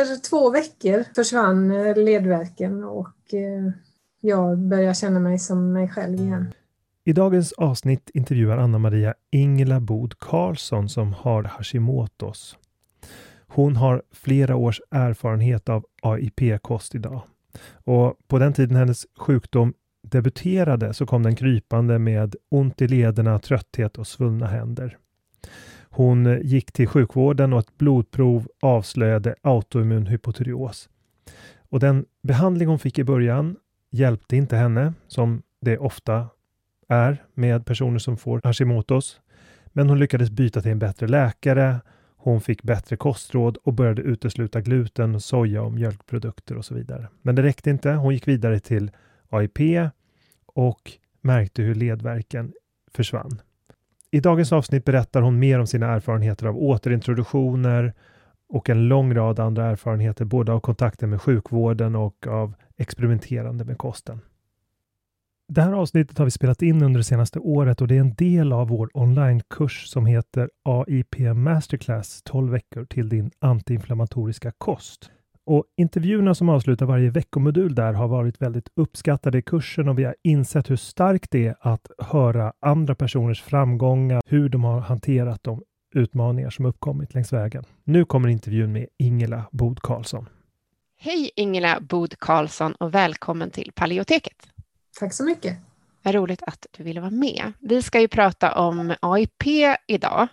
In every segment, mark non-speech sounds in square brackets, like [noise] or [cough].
Efter två veckor försvann eh, ledvärken och eh, jag började känna mig som mig själv igen. I dagens avsnitt intervjuar Anna-Maria Ingela Bod Karlsson som har Hashimotos. Hon har flera års erfarenhet av AIP-kost idag. Och på den tiden hennes sjukdom debuterade så kom den krypande med ont i lederna, trötthet och svullna händer. Hon gick till sjukvården och ett blodprov avslöjade autoimmun hypotyreos. Och den behandling hon fick i början hjälpte inte henne, som det ofta är med personer som får Hashimotos. Men hon lyckades byta till en bättre läkare. Hon fick bättre kostråd och började utesluta gluten, soja och mjölkprodukter och så vidare. Men det räckte inte. Hon gick vidare till AIP och märkte hur ledvärken försvann. I dagens avsnitt berättar hon mer om sina erfarenheter av återintroduktioner och en lång rad andra erfarenheter både av kontakten med sjukvården och av experimenterande med kosten. Det här avsnittet har vi spelat in under det senaste året och det är en del av vår onlinekurs som heter AIP Masterclass 12 veckor till din antiinflammatoriska kost. Och intervjuerna som avslutar varje veckomodul där har varit väldigt uppskattade i kursen och vi har insett hur starkt det är att höra andra personers framgångar, hur de har hanterat de utmaningar som uppkommit längs vägen. Nu kommer intervjun med Ingela Bod Karlsson. Hej Ingela Bod Karlsson och välkommen till Paleoteket. Tack så mycket. Vad roligt att du ville vara med. Vi ska ju prata om AIP idag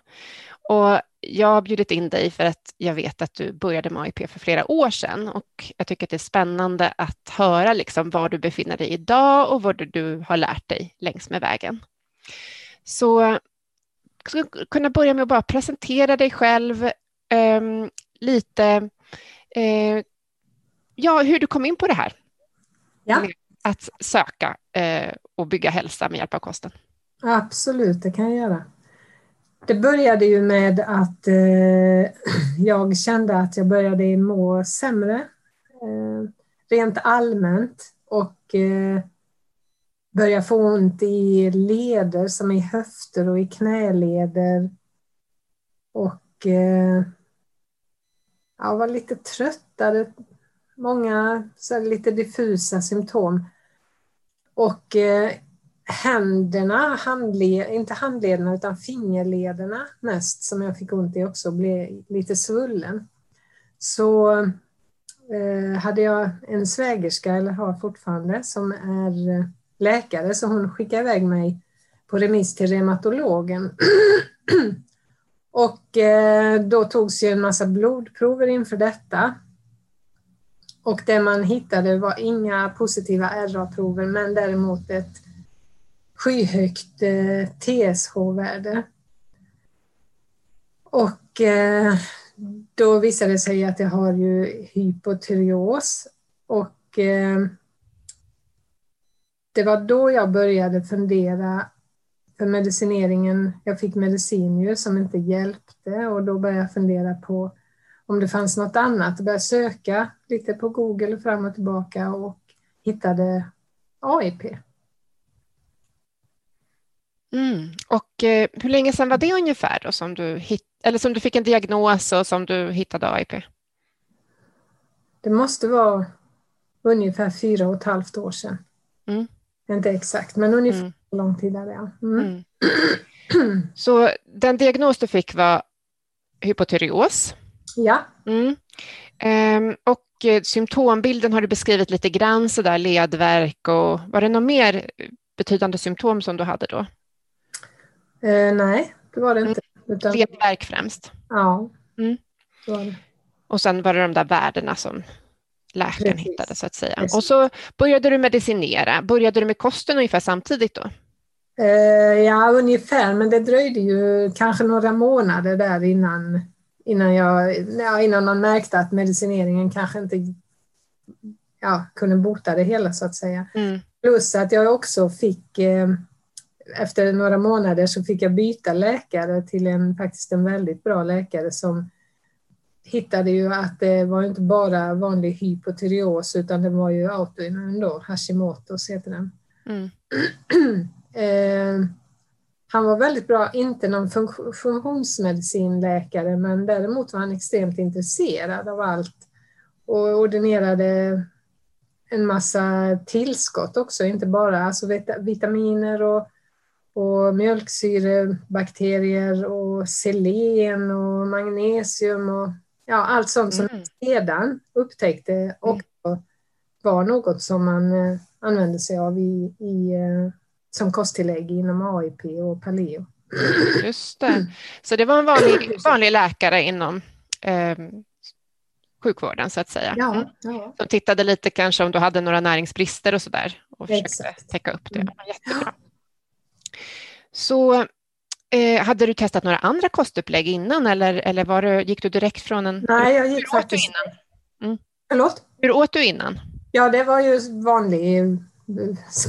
och jag har bjudit in dig för att jag vet att du började med AIP för flera år sedan och jag tycker att det är spännande att höra liksom var du befinner dig idag och vad du har lärt dig längs med vägen. Så skulle kunna börja med att bara presentera dig själv eh, lite, eh, ja, hur du kom in på det här. Ja. Att söka eh, och bygga hälsa med hjälp av kosten. Absolut, det kan jag göra. Det började ju med att eh, [clears throat] jag kände att jag började må sämre eh, rent allmänt och eh, började få ont i leder som i höfter och i knäleder. Och eh, jag var lite tröttare många så lite diffusa symptom. Och eh, händerna, handled, inte handlederna utan fingerlederna mest som jag fick ont i också, blev lite svullen. Så eh, hade jag en svägerska, eller har fortfarande, som är eh, läkare, så hon skickade iväg mig på remiss till reumatologen. [clears throat] och eh, då togs ju en massa blodprover inför detta. Och det man hittade var inga positiva RA-prover, men däremot ett skyhögt eh, TSH-värde. Och eh, då visade det sig att jag har ju hypotyreos och eh, det var då jag började fundera för medicineringen. Jag fick medicin ju som inte hjälpte och då började jag fundera på om det fanns något annat. Jag började söka lite på Google fram och tillbaka och hittade AIP. Mm. Och eh, hur länge sedan var det ungefär då som du, hit, eller som du fick en diagnos och som du hittade AIP? Det måste vara ungefär fyra och ett halvt år sedan. Mm. Inte exakt, men ungefär mm. lång tid är det. Ja. Mm. Mm. [clears throat] Så den diagnos du fick var hypotyreos? Ja. Um, och eh, symptombilden har du beskrivit lite grann, så där ledvärk och var det något mer betydande symptom som du hade då? Uh, nej, det var det inte. Utan... Ledvärk främst? Ja, mm. Och sen var det de där värdena som läkaren Precis. hittade så att säga. Precis. Och så började du medicinera. Började du med kosten ungefär samtidigt då? Uh, ja, ungefär, men det dröjde ju kanske några månader där innan, innan, jag, ja, innan man märkte att medicineringen kanske inte ja, kunde bota det hela så att säga. Mm. Plus att jag också fick, eh, efter några månader så fick jag byta läkare till en faktiskt en väldigt bra läkare som hittade ju att det var inte bara vanlig hypotyreos utan det var ju autoimmun då, Hashimoto's heter den. Mm. [clears throat] eh, han var väldigt bra, inte någon funktionsmedicinläkare men däremot var han extremt intresserad av allt och ordinerade en massa tillskott också, inte bara alltså vitaminer och, och mjölksyrebakterier och selen och magnesium och ja, allt sånt som mm. sedan upptäckte också mm. var något som man eh, använde sig av i, i, eh, som kosttillägg inom AIP och paleo. Just det. Så det var en vanlig, [clears throat] vanlig läkare inom eh, sjukvården så att säga. Ja, mm. ja. Som tittade lite kanske om du hade några näringsbrister och så där och försökte Exakt. täcka upp det. Jättebra. Så eh, hade du testat några andra kostupplägg innan eller, eller var du, gick du direkt från en... Nej, jag gick hur faktiskt... Innan? Mm. Förlåt? Hur åt du innan? Ja, det var ju vanlig eh,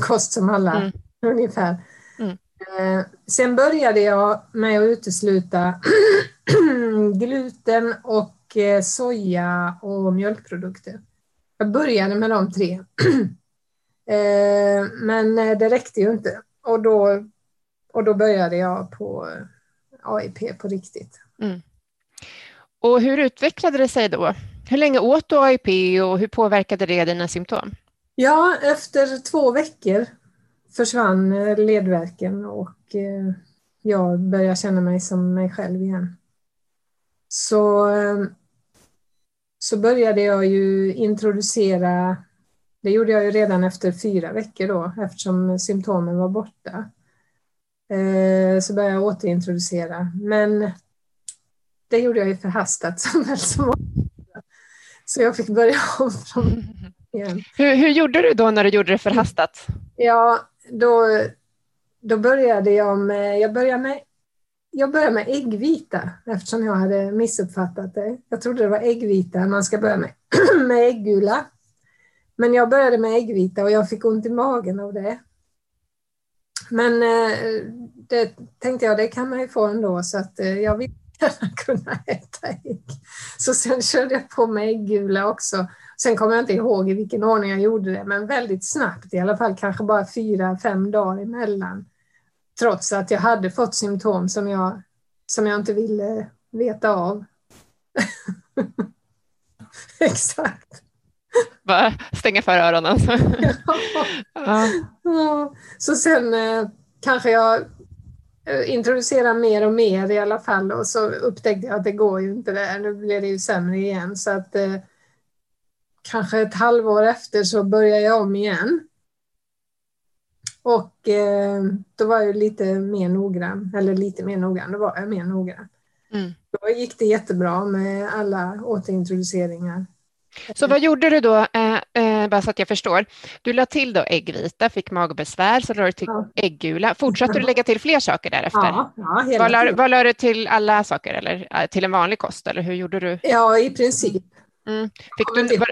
kost som alla mm. ungefär. Mm. Eh, sen började jag med att utesluta [clears throat] gluten och Eh, soja och mjölkprodukter. Jag började med de tre. [clears throat] Eh, men eh, det räckte ju inte och då, och då började jag på AIP på riktigt. Mm. Och hur utvecklade det sig då? Hur länge åt du AIP och hur påverkade det dina symptom? Ja, efter två veckor försvann ledvärken och jag började känna mig som mig själv igen. Så så började jag ju introducera, det gjorde jag ju redan efter fyra veckor då, eftersom symptomen var borta. Eh, så började jag återintroducera, men det gjorde jag ju förhastat [laughs] som väl så många. Så jag fick börja [laughs] om från igen. Hur, hur gjorde du då när du gjorde det förhastat? Ja, då, då började jag med, jag började med jag började med äggvita eftersom jag hade missuppfattat det. Jag trodde det var äggvita man ska börja med, [clears throat] med äggula. Men jag började med äggvita och jag fick ont i magen av det. Men eh, det tänkte jag, det kan man ju få ändå så att eh, jag vill [laughs] gärna kunna äta ägg. Så sen körde jag på med äggula också. Sen kommer jag inte ihåg i vilken ordning jag gjorde det, men väldigt snabbt i alla fall, kanske bara fyra, fem dagar emellan. Trots att jag hade fått symptom som jag, som jag inte ville veta av. [laughs] Exakt bara stänga för öronen. [laughs] ja. ja. Så sen eh, kanske jag eh, introducerar mer och mer i alla fall och så upptäckte jag att det går ju inte där. Nu blir det ju sämre igen så att eh, kanske ett halvår efter så började jag om igen. Och eh, då var jag lite mer noggrann, eller lite mer noggrann, då var jag mer noggrann. Mm. Då gick det jättebra med alla återintroduceringar. Så vad gjorde du då, eh, eh, bara så att jag förstår? Du la till då äggvita, fick magbesvär, så la du till ja. äggula. Fortsatte du lägga till fler saker därefter? Ja, ja hela vad, la, vad la du till alla saker, eller eh, till en vanlig kost, eller hur gjorde du? Ja, i princip. Mm. Fick du, var,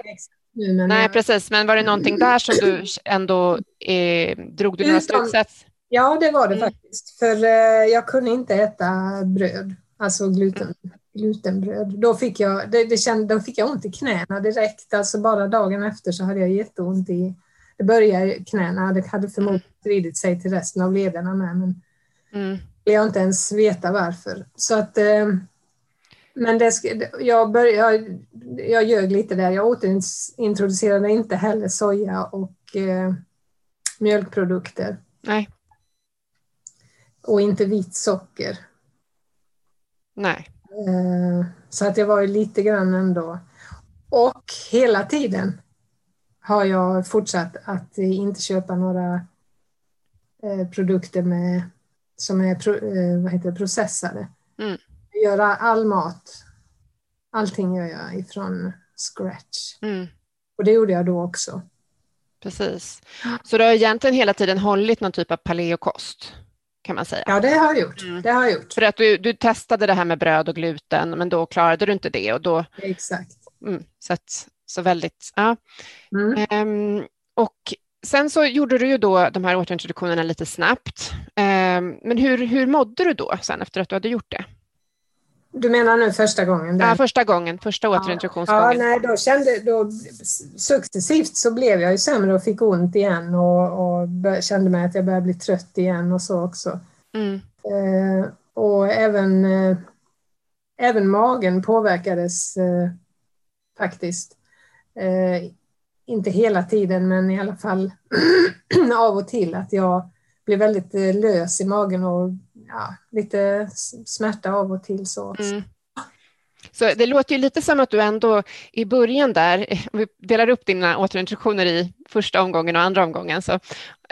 nu, nej, jag... precis, men var det någonting där som du [clears throat] ändå eh, drog du några slutsatser? Ja, det var det mm. faktiskt, för eh, jag kunde inte äta bröd, alltså gluten glutenbröd. Då fick jag, det, det kände, då fick jag ont i knäna direkt. Alltså bara dagen efter så hade jag jätteont i... Det började i knäna, det hade förmodligen spridit sig till resten av lederna med. Men mm. jag inte ens veta varför. Så att... Eh, men det, jag, började, jag, jag ljög lite där. Jag återintroducerade inte heller soja och eh, mjölkprodukter. Nej. Och inte vitt socker. Nej. Eh, så att jag var ju lite grann ändå. Och hela tiden har jag fortsatt att inte köpa några eh, produkter med, som är eh, vad heter det, processade. Mm. Göra all mat, allting gör jag ifrån scratch. Mm. Och det gjorde jag då också. Precis. Så du har egentligen hela tiden hållit någon typ av paleokost? Kan man säga. Ja, det har jag gjort. Mm. Det har jag gjort. För att du, du testade det här med bröd och gluten, men då klarade du inte det. Och då, Exakt. Mm, så, att, så väldigt, ja. Mm. Um, och sen så gjorde du ju då de här återintroduktionerna lite snabbt. Um, men hur, hur mådde du då sen efter att du hade gjort det? Du menar nu första gången? Ja, första gången, första återintroduktionsgången. Ja, nej, då kände, då, successivt så blev jag ju sämre och fick ont igen och, och kände mig att jag började bli trött igen och så också. Mm. Eh, och även, eh, även magen påverkades eh, faktiskt. Eh, inte hela tiden, men i alla fall [clears throat] av och till att jag blev väldigt eh, lös i magen och ja, lite smärta av och till så. Mm. Så det låter ju lite som att du ändå i början där, om vi delar upp dina återintroduktioner i första omgången och andra omgången, så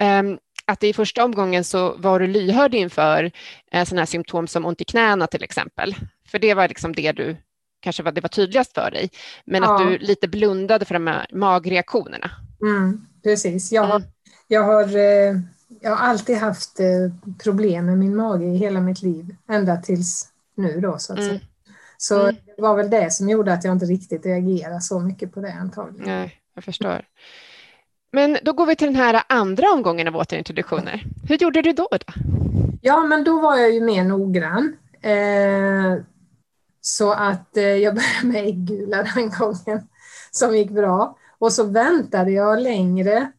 um, att i första omgången så var du lyhörd inför eh, sådana här symptom som ont i knäna till exempel. För det var liksom det du kanske var, det var tydligast för dig, men ja. att du lite blundade för de här magreaktionerna. Mm, precis, jag har, mm. jag har eh, jag har alltid haft eh, problem med min mage i hela mitt liv, ända tills nu då så att mm. säga. Så mm. det var väl det som gjorde att jag inte riktigt reagerade så mycket på det antagligen. Nej, jag förstår. Men då går vi till den här andra omgången av återintroduktioner. Hur gjorde du då? då? Ja, men då var jag ju mer noggrann. Eh, så att eh, jag [laughs] började med äggula den gången, som gick bra. Och så väntade jag längre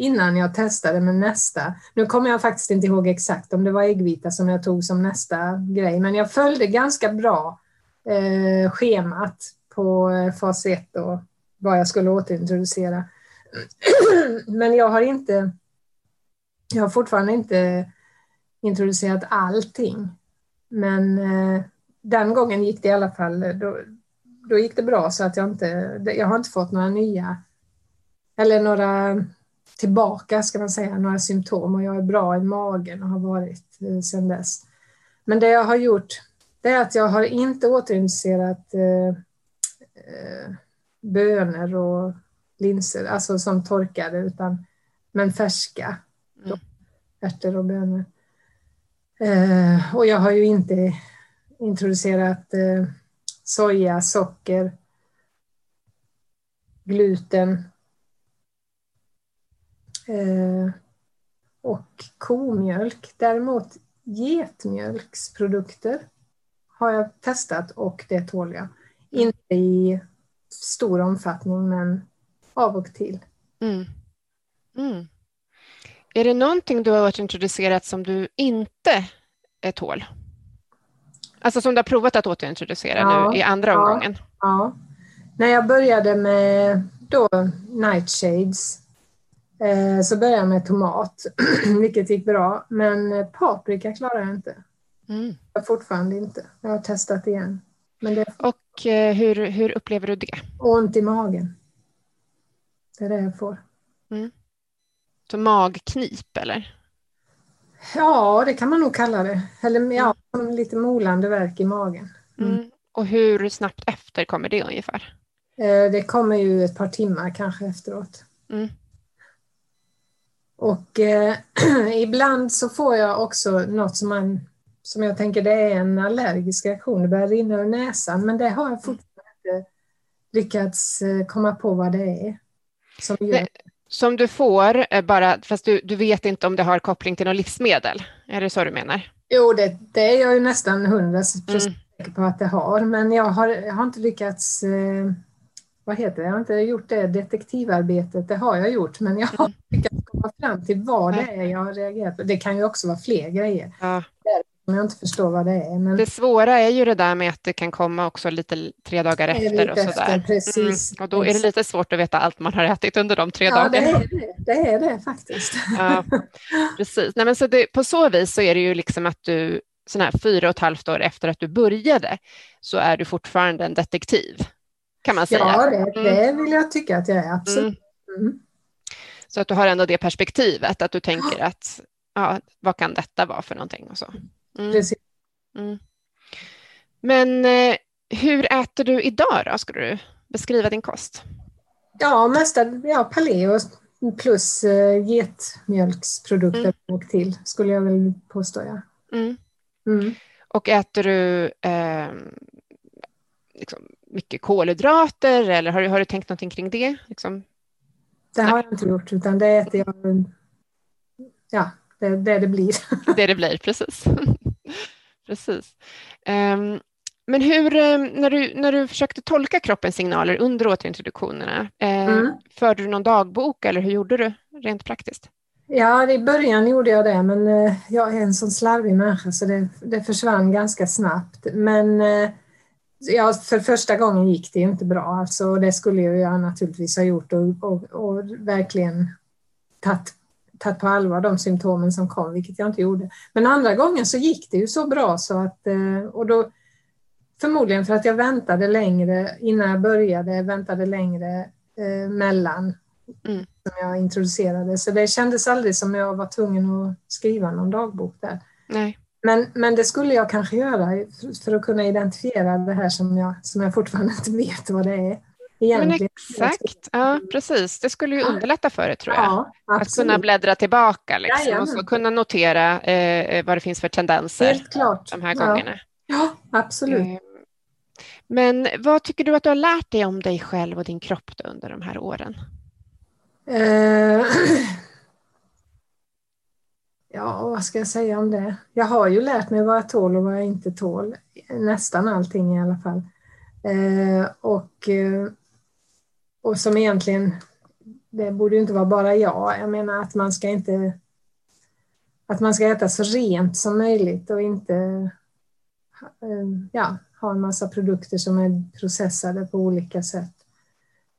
innan jag testade med nästa. Nu kommer jag faktiskt inte ihåg exakt om det var äggvita som jag tog som nästa grej, men jag följde ganska bra eh, schemat på eh, fas 1 och vad jag skulle återintroducera. [clears throat] men jag har inte, jag har fortfarande inte introducerat allting. Men eh, den gången gick det i alla fall, då, då gick det bra så att jag inte, jag har inte fått några nya, eller några tillbaka, ska man säga, några symptom och jag är bra i magen och har varit eh, sedan dess. Men det jag har gjort, det är att jag har inte återinducerat eh, eh, bönor och linser, alltså som torkade, utan, men färska. Mm. Ärtor och bönor. Eh, och jag har ju inte introducerat eh, soja, socker, gluten, och komjölk. Däremot getmjölksprodukter har jag testat och det tål jag. Inte i stor omfattning men av och till. Mm. Mm. Är det någonting du har varit introducerat som du inte tål? Alltså som du har provat att återintroducera ja, nu i andra omgången? Ja. när jag började med då Nightshades eh, så började jag med tomat, [clears throat] vilket gick bra. Men paprika klarar jag inte. Mm. Jag fortfarande inte. Jag har testat igen. Men det Och eh, hur, hur upplever du det? ont i magen. Det är det jag får. Så magknip eller? Ja, det kan man nog kalla det. Eller ja, lite molande värk i magen. Mm. Mm. Och hur snabbt efter kommer det ungefär? Eh, Det kommer ju ett par timmar kanske efteråt. Mm. Och eh, [clears throat] ibland så får jag också något som, man, som jag tänker det är en allergisk reaktion. Det börjar rinna ur näsan, men det har jag fortfarande inte lyckats eh, komma på vad det är. Som. Det- Som du får, eh, bara, fast du, du vet inte om det har koppling till något livsmedel? Är det så du menar? Jo, det, det är jag ju nästan hundra procent Mm. säker på att det har, men jag har, jag har inte lyckats eh, vad heter det? Jag har inte gjort det detektivarbetet, det har jag gjort, men jag har Mm. lyckats komma fram till vad det är jag har reagerat på. Det kan ju också vara fler grejer Ja. som jag inte förstår vad det är. Men Det svåra är ju det där med att det kan komma också lite tre dagar det efter och sådär. precis. Mm. Och då är det lite svårt att veta allt man har ätit under de tre Ja, det dagarna. är det. Det är det faktiskt. Ja, precis. Nej, men så det, på så vis så är det ju liksom att du, sån här fyra och ett halvt år efter att du började, så är du fortfarande en detektiv, kan man säga. Ja, det, det vill jag tycka att jag är, absolut. Mm. Mm. Så att du har ändå det perspektivet, att du tänker att ja, vad kan detta vara för någonting och så. Mm. Precis. Mm. Men eh, hur äter du idag då, skulle du beskriva din kost? Ja, mesta, ja, paleo plus eh, getmjölksprodukter Mm. och till, skulle jag väl påstå. Ja. Mm. Mm. Och äter du eh, liksom mycket kolhydrater eller har du, har du tänkt någonting kring det? Liksom, Det har jag inte gjort, utan det äter jag ja, det, det det blir. [laughs] det det blir, precis. [laughs] precis. Ehm, men hur, eh, när du, när du försökte tolka kroppens signaler under återintroduktionerna, eh, Mm. förde du någon dagbok eller hur gjorde du rent praktiskt? Ja, i början gjorde jag det, men eh, jag är en sån slarvig människa så det, det försvann ganska snabbt. Men eh, ja, för första gången gick det inte bra. Alltså, det skulle jag naturligtvis ha gjort och, och, och verkligen tagit, tagit på allvar de symptomen som kom, vilket jag inte gjorde. Men andra gången så gick det ju så bra så att, eh, och då förmodligen för att jag väntade längre innan jag började, väntade längre eh, mellan Mm. som jag introducerade. Så det kändes aldrig som jag var tvungen att skriva någon dagbok där. Nej. Men, men det skulle jag kanske göra för, att kunna identifiera det här som jag, som jag fortfarande [laughs] inte vet vad det är. Men Egentligen. exakt, ja precis. Det skulle ju underlätta för dig tror jag. Ja, Att kunna bläddra tillbaka liksom, och så kunna notera eh, vad det finns för tendenser Helt klart. de här Ja. gångerna. Ja, absolut. Eh, Men vad tycker du att du har lärt dig om dig själv och din kropp under de här åren? Eh, [clears throat] Ja, vad ska jag säga om det? Jag har ju lärt mig vad jag tål och vad jag inte tål. Nästan allting i alla fall. Eh, och, eh, och som egentligen, det borde ju inte vara bara jag. Jag menar att man ska inte att man ska äta så rent som möjligt och inte eh, ja, ha en massa produkter som är processade på olika sätt.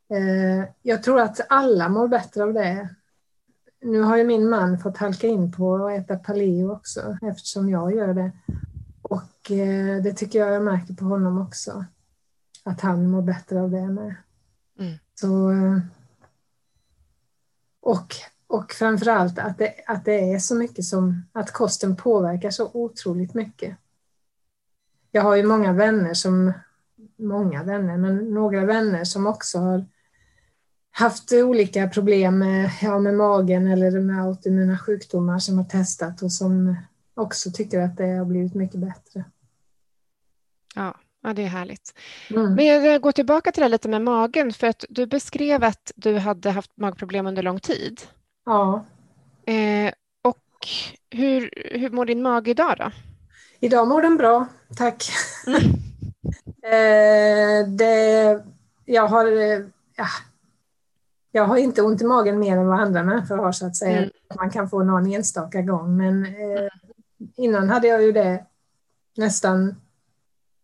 Eh, jag tror att alla mår bättre av det. Nu har ju min man fått halka in på att äta paleo också eftersom jag gör det. Och eh, det tycker jag jag märker på honom också. Att han mår bättre av det med. Mm. Så, eh, och, och framförallt att det, att det är så mycket som att kosten påverkar så otroligt mycket. Jag har ju många vänner som, många vänner, men några vänner som också har haft olika problem med, ja, med magen eller med autoimmuna sjukdomar som har testat och som också tycker att det har blivit mycket bättre. Ja, ja det är härligt. Mm. Men jag går tillbaka till det lite med magen, för att du beskrev att du hade haft magproblem under lång tid. Ja, Eh, och hur, hur mår din mage idag då? idag mår den bra, tack. Mm. [laughs] eh, det, jag har eh, ja, jag har inte ont i magen mer än vad andra människor har så att säga. Mm. Man kan få någon enstaka gång men eh, innan hade jag ju det nästan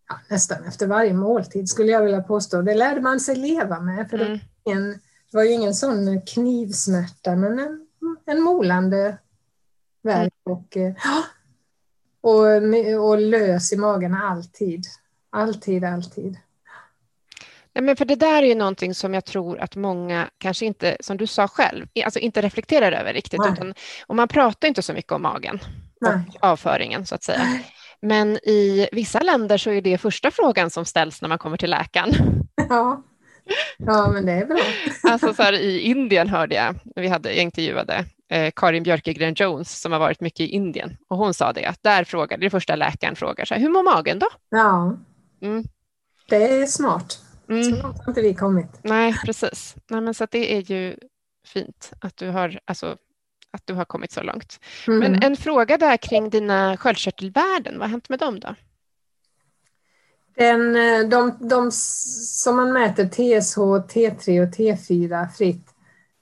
ja, nästan efter varje måltid skulle jag vilja påstå. Det lärde man sig leva med. För mm. det, var ingen, det var ju ingen sån knivsmärta men en, en molande värk mm. och, eh, och, och lös i magen alltid. Alltid, alltid. Men för det där är ju någonting som jag tror att många kanske inte, som du sa själv, alltså inte reflekterar över riktigt. Utan, och man pratar inte så mycket om magen Nej. och avföringen så att säga. Men i vissa länder så är det första frågan som ställs när man kommer till läkaren. [laughs] Ja, ja men det är bra. Alltså så här, I Indien hörde jag, vi hade, jag intervjuade eh, Karin Björkegren Jones som har varit mycket i Indien och hon sa det att där frågade, det första läkaren frågar så här, hur mår magen då? Ja, mm. det är smart. Mm. Så långt har inte vi kommit. Nej, precis. Nej, men så det är ju fint att du har, alltså, att du har kommit så långt. Mm. Men en fråga där kring dina sköldkörtelvärden, vad har hänt med dem då? Den, eh, de, de som man mäter, TSH, T3 och T4 fritt,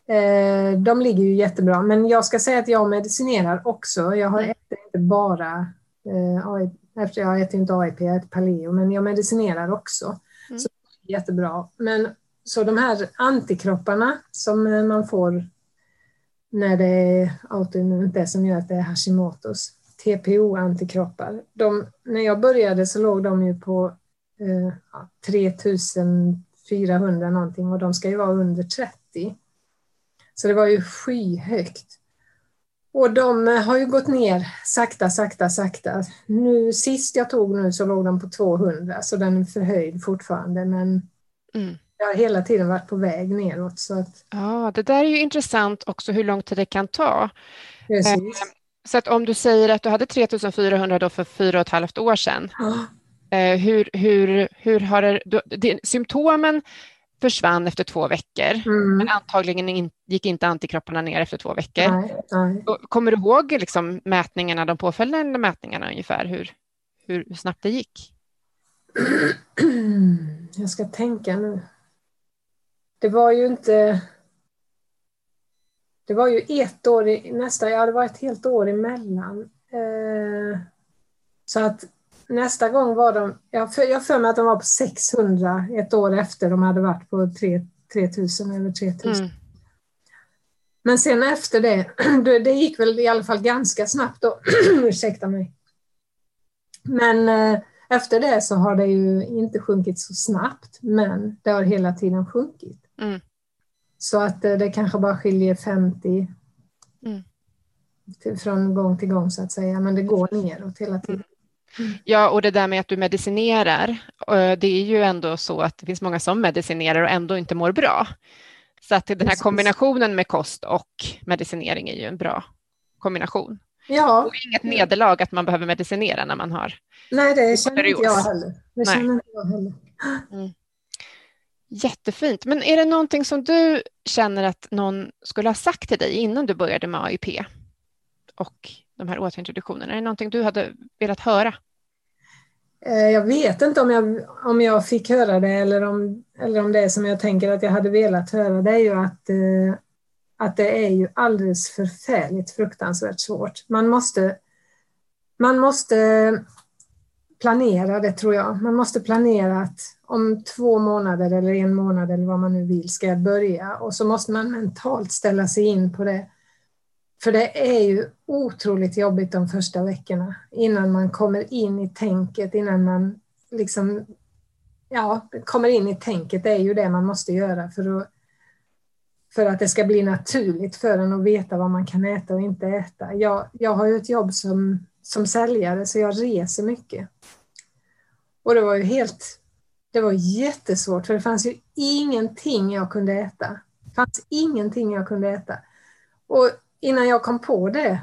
eh, de ligger ju jättebra. Men jag ska säga att jag medicinerar också. Jag har mm. äter inte bara, eh, efter jag äter inte AIP, jag äter paleo, men jag medicinerar också. Mm. Så jättebra. Men så de här antikropparna som man får när det är autoimmunt, det som gör att det är Hashimotos, TPO-antikroppar. när jag började så låg de ju på eh, 3400 någonting och de ska ju vara under 30. Så det var ju skyhögt. Och de har ju gått ner sakta, sakta, sakta. Nu sist jag tog nu så låg de på 200 så den är förhöjd fortfarande men mm. jag har hela tiden varit på väg neråt. Så att... Ja, det där är ju intressant också hur lång tid det kan ta. Precis. Eh, så att om du säger att du hade 3400 då för fyra och ett halvt år sedan, oh. hur, hur, hur har det, det, symptomen försvann efter två veckor, mm. men antagligen in, gick inte antikropparna ner efter två veckor. Nej, nej. Kommer du ihåg liksom mätningarna, de påföljande mätningarna ungefär, hur, hur, hur snabbt det gick? [clears throat] Jag ska tänka nu. Det var ju inte... Det var ju ett år, i, nästa, ja det var ett helt år emellan. Eh, så att nästa gång var de, jag har för mig att de var på 600 ett år efter de hade varit på 3, 3000 eller 3000. Mm. Men sen efter [clears throat] det, det gick väl i alla fall ganska snabbt då, [clears throat] ursäkta mig. Men eh, efter det så har det ju inte sjunkit så snabbt, men det har hela tiden sjunkit. Mm. Så att eh, det kanske bara skiljer 50 mm. till, från gång till gång så att säga, men det går neråt hela tiden. Ja, och det där med att du medicinerar, eh, det är ju ändå så att det finns många som medicinerar och ändå inte mår bra. Så att den här kombinationen med kost och medicinering är ju en bra kombination. Ja. Och inget nederlag att man behöver medicinera när man har Nej, det känner inte jag heller. Det känner inte jag heller. Mm. Jättefint. Men är det någonting som du känner att någon skulle ha sagt till dig innan du började med AIP och de här återintroduktionerna? Är det någonting du hade velat höra? Eh, jag vet inte om jag, om jag fick höra det eller om, eller om det är som jag tänker att jag hade velat höra. Det är ju att, eh, att det är ju alldeles förfärligt fruktansvärt svårt. Man måste, man måste planera det tror jag. Man måste planera att om två månader eller en månad eller vad man nu vill ska jag börja och så måste man mentalt ställa sig in på det. För det är ju otroligt jobbigt de första veckorna innan man kommer in i tänket, innan man liksom ja, kommer in i tänket. Det är ju det man måste göra för att, för att det ska bli naturligt för en att veta vad man kan äta och inte äta. Jag, jag har ju ett jobb som, som säljare så jag reser mycket. Och det var ju helt, det var jättesvårt för det fanns ju ingenting jag kunde äta. Det fanns ingenting jag kunde äta. Och innan jag kom på det,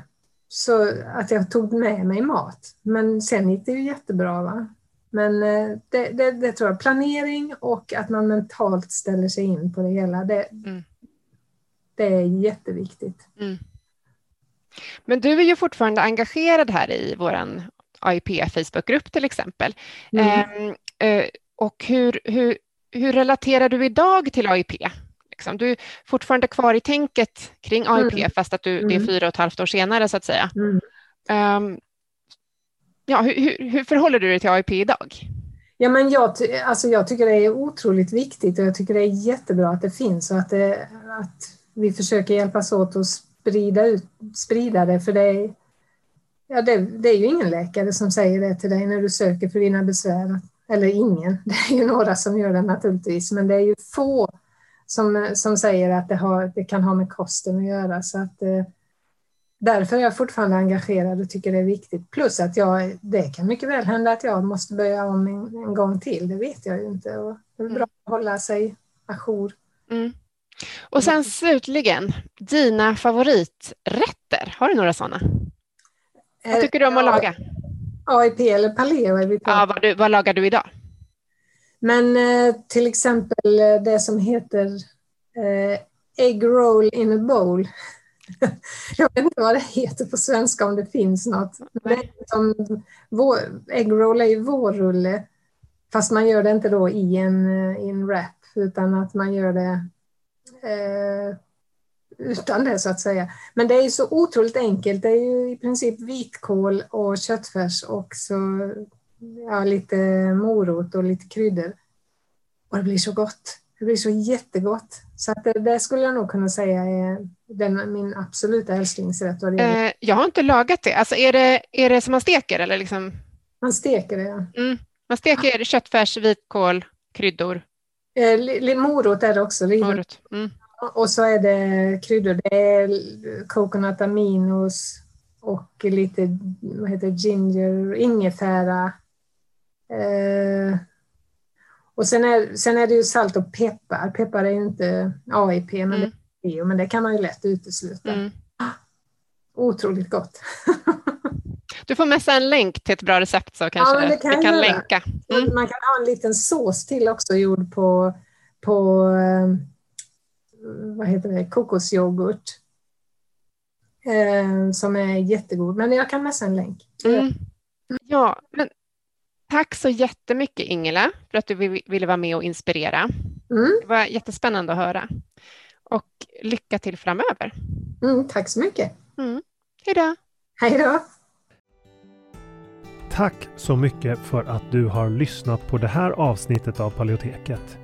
så att jag tog med mig mat. Men sen gick det ju jättebra. Va? Men eh, det, det, det, tror jag, planering och att man mentalt ställer sig in på det hela, det, mm. det är jätteviktigt. Mm. Men du är ju fortfarande engagerad här i vår AIP Facebookgrupp till exempel. Mm. Eh, och hur, hur, hur relaterar du idag till AIP? Liksom. Du är fortfarande kvar i tänket kring AIP mm. fast att du, det är mm. fyra och ett halvt år senare så att säga. Um, ja, hur, hur, hur, förhåller du dig till AIP idag? Ja, men jag, alltså jag tycker det är otroligt viktigt och jag tycker det är jättebra att det finns och att, det, att vi försöker hjälpas åt att sprida, ut, sprida det. För det är, ja, det, det är ju ingen läkare som säger det till dig när du söker för dina besvär. Eller ingen, [laughs] det är ju några som gör det naturligtvis, men det är ju få som, som säger att det, har, det kan ha med kosten att göra. Så att, eh, därför är jag fortfarande engagerad och tycker det är viktigt. Plus att jag, det kan mycket väl hända att jag måste börja om en, en gång till, det vet jag ju inte. Och det är bra mm. att hålla sig ajour. Mm. Och sen slutligen, dina favoriträtter, har du några sådana? Vad tycker du om att laga? AIP eller paleo är vi på. Ja, vad, du, vad lagar du idag? Men eh, till exempel eh, det som heter eh, egg roll in a bowl. [laughs] Jag vet inte vad det heter på svenska om det finns något. Men som, vår, egg roll är ju vårrulle, fast man gör det inte då i en, eh, i en wrap, utan att man gör det eh, utan det så att säga. Men det är ju så otroligt enkelt. Det är ju i princip vitkål och köttfärs och så ja, lite morot och lite kryddor. Och det blir så gott. Det blir så jättegott. Så att det, det skulle jag nog kunna säga är den, min absoluta älsklingsrätt. Eh, jag har inte lagat det. Alltså är, det är det som man steker? Eller liksom? Man steker det, ja. Mm. Man steker köttfärs, vitkål, kryddor. Eh, morot är det också. Morot. Mm. Och så är det kryddor. Det är coconut aminos och lite vad heter ginger, ingefära. Eh, och sen är, sen är det ju salt och peppar. Peppar är ju inte AIP, men, mm. det, är, men det kan man ju lätt utesluta. Mm. Otroligt gott. [laughs] Du får messa en länk till ett bra recept så kanske ja, kan vi kan länka. Mm. Man kan ha en liten sås till också gjord på, på eh, vad heter det, kokosyoghurt. Eh, som är jättegod, men jag kan messa en länk. Mm. Ja, men tack så jättemycket Ingela för att du ville vara med och inspirera. Mm. Det var jättespännande att höra. Och lycka till framöver. Mm, tack så mycket. Mm. Hej då. Hej då. Tack så mycket för att du har lyssnat på det här avsnittet av Paleoteket.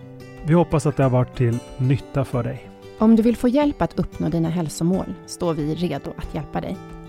Vi hoppas att det har varit till nytta för dig. Om du vill få hjälp att uppnå dina hälsomål står vi redo att hjälpa dig.